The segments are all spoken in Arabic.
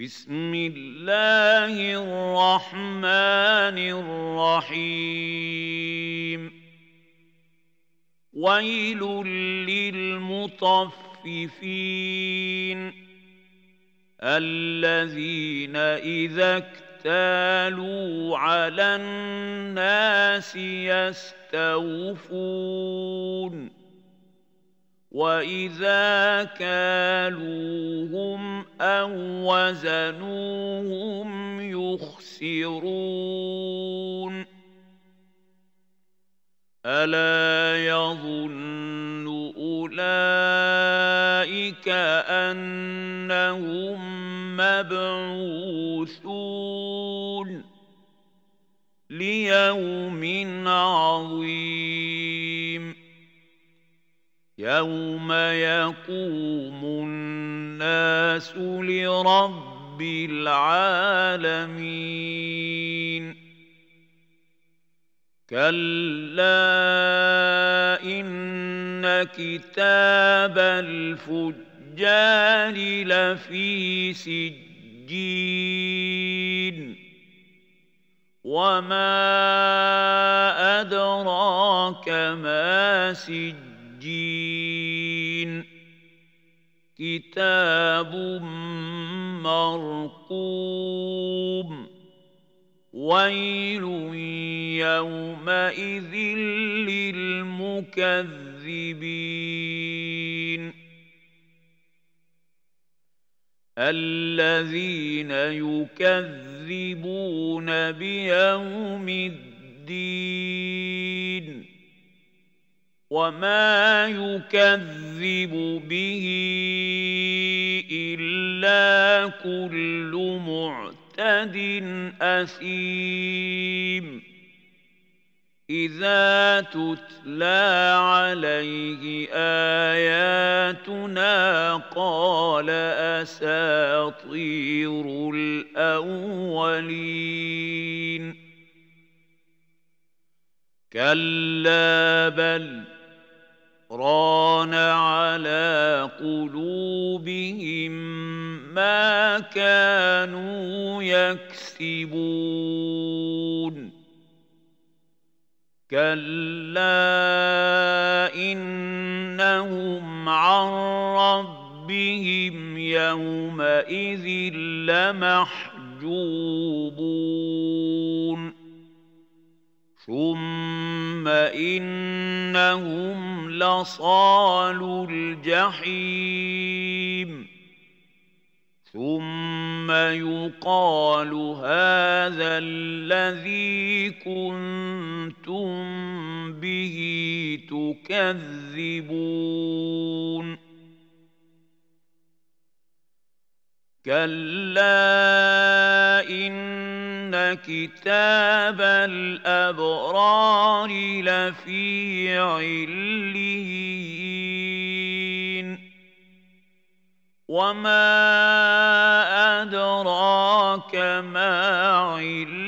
بسم الله الرحمن الرحيم. ويل للمطففين الذين إذا اكتالوا على الناس يستوفون. واذا كالوهم أو وزنوهم يخسرون الا يظن اولئك انهم مبعوثون ليوم عظيم يوم يقوم الناس لرب العالمين كلا ان كتاب الفجار لفي سجين وما ادراك ما سجين كتاب مرقوم ويل يومئذ للمكذبين الذين يكذبون بيوم الدين وما يكذب به الا كل معتد اثيم اذا تتلى عليه اياتنا قال اساطير الاولين كلا بل ران على قلوبهم ما كانوا يكسبون. كلا انهم عن ربهم يومئذ لمحجوبون. ثم انهم لصال الجحيم ثم يقال هذا الذي كنتم به تكذبون كلا كتاب الأبرار لفي عليين. وما أدراك ما عليون.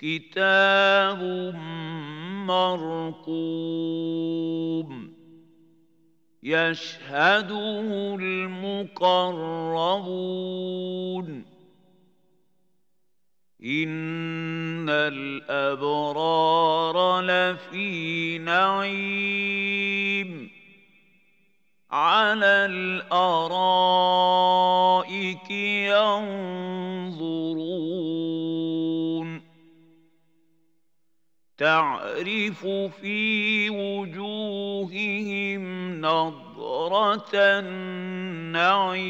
كتاب مرقوم. يشهده المقربون. ان الابرار لفي نعيم. على الارائك ينظرون. تعرف في وجوههم نضره النعيم.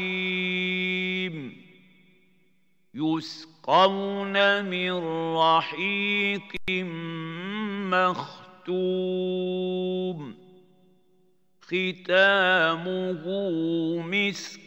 يسقون من رحيق مختوم. ختامه مسك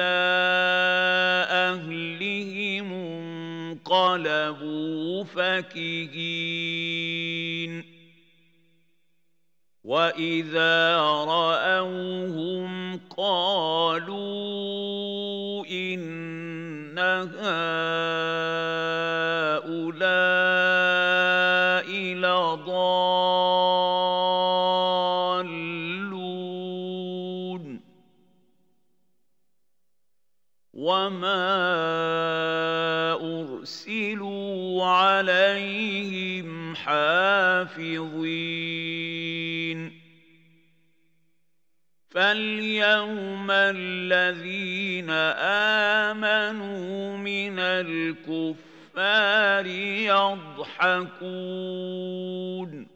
إلى اهلهم انقلبوا فكهين واذا راوهم قالوا ان هؤلاء وما ارسلوا عليهم حافظين فاليوم الذين امنوا من الكفار يضحكون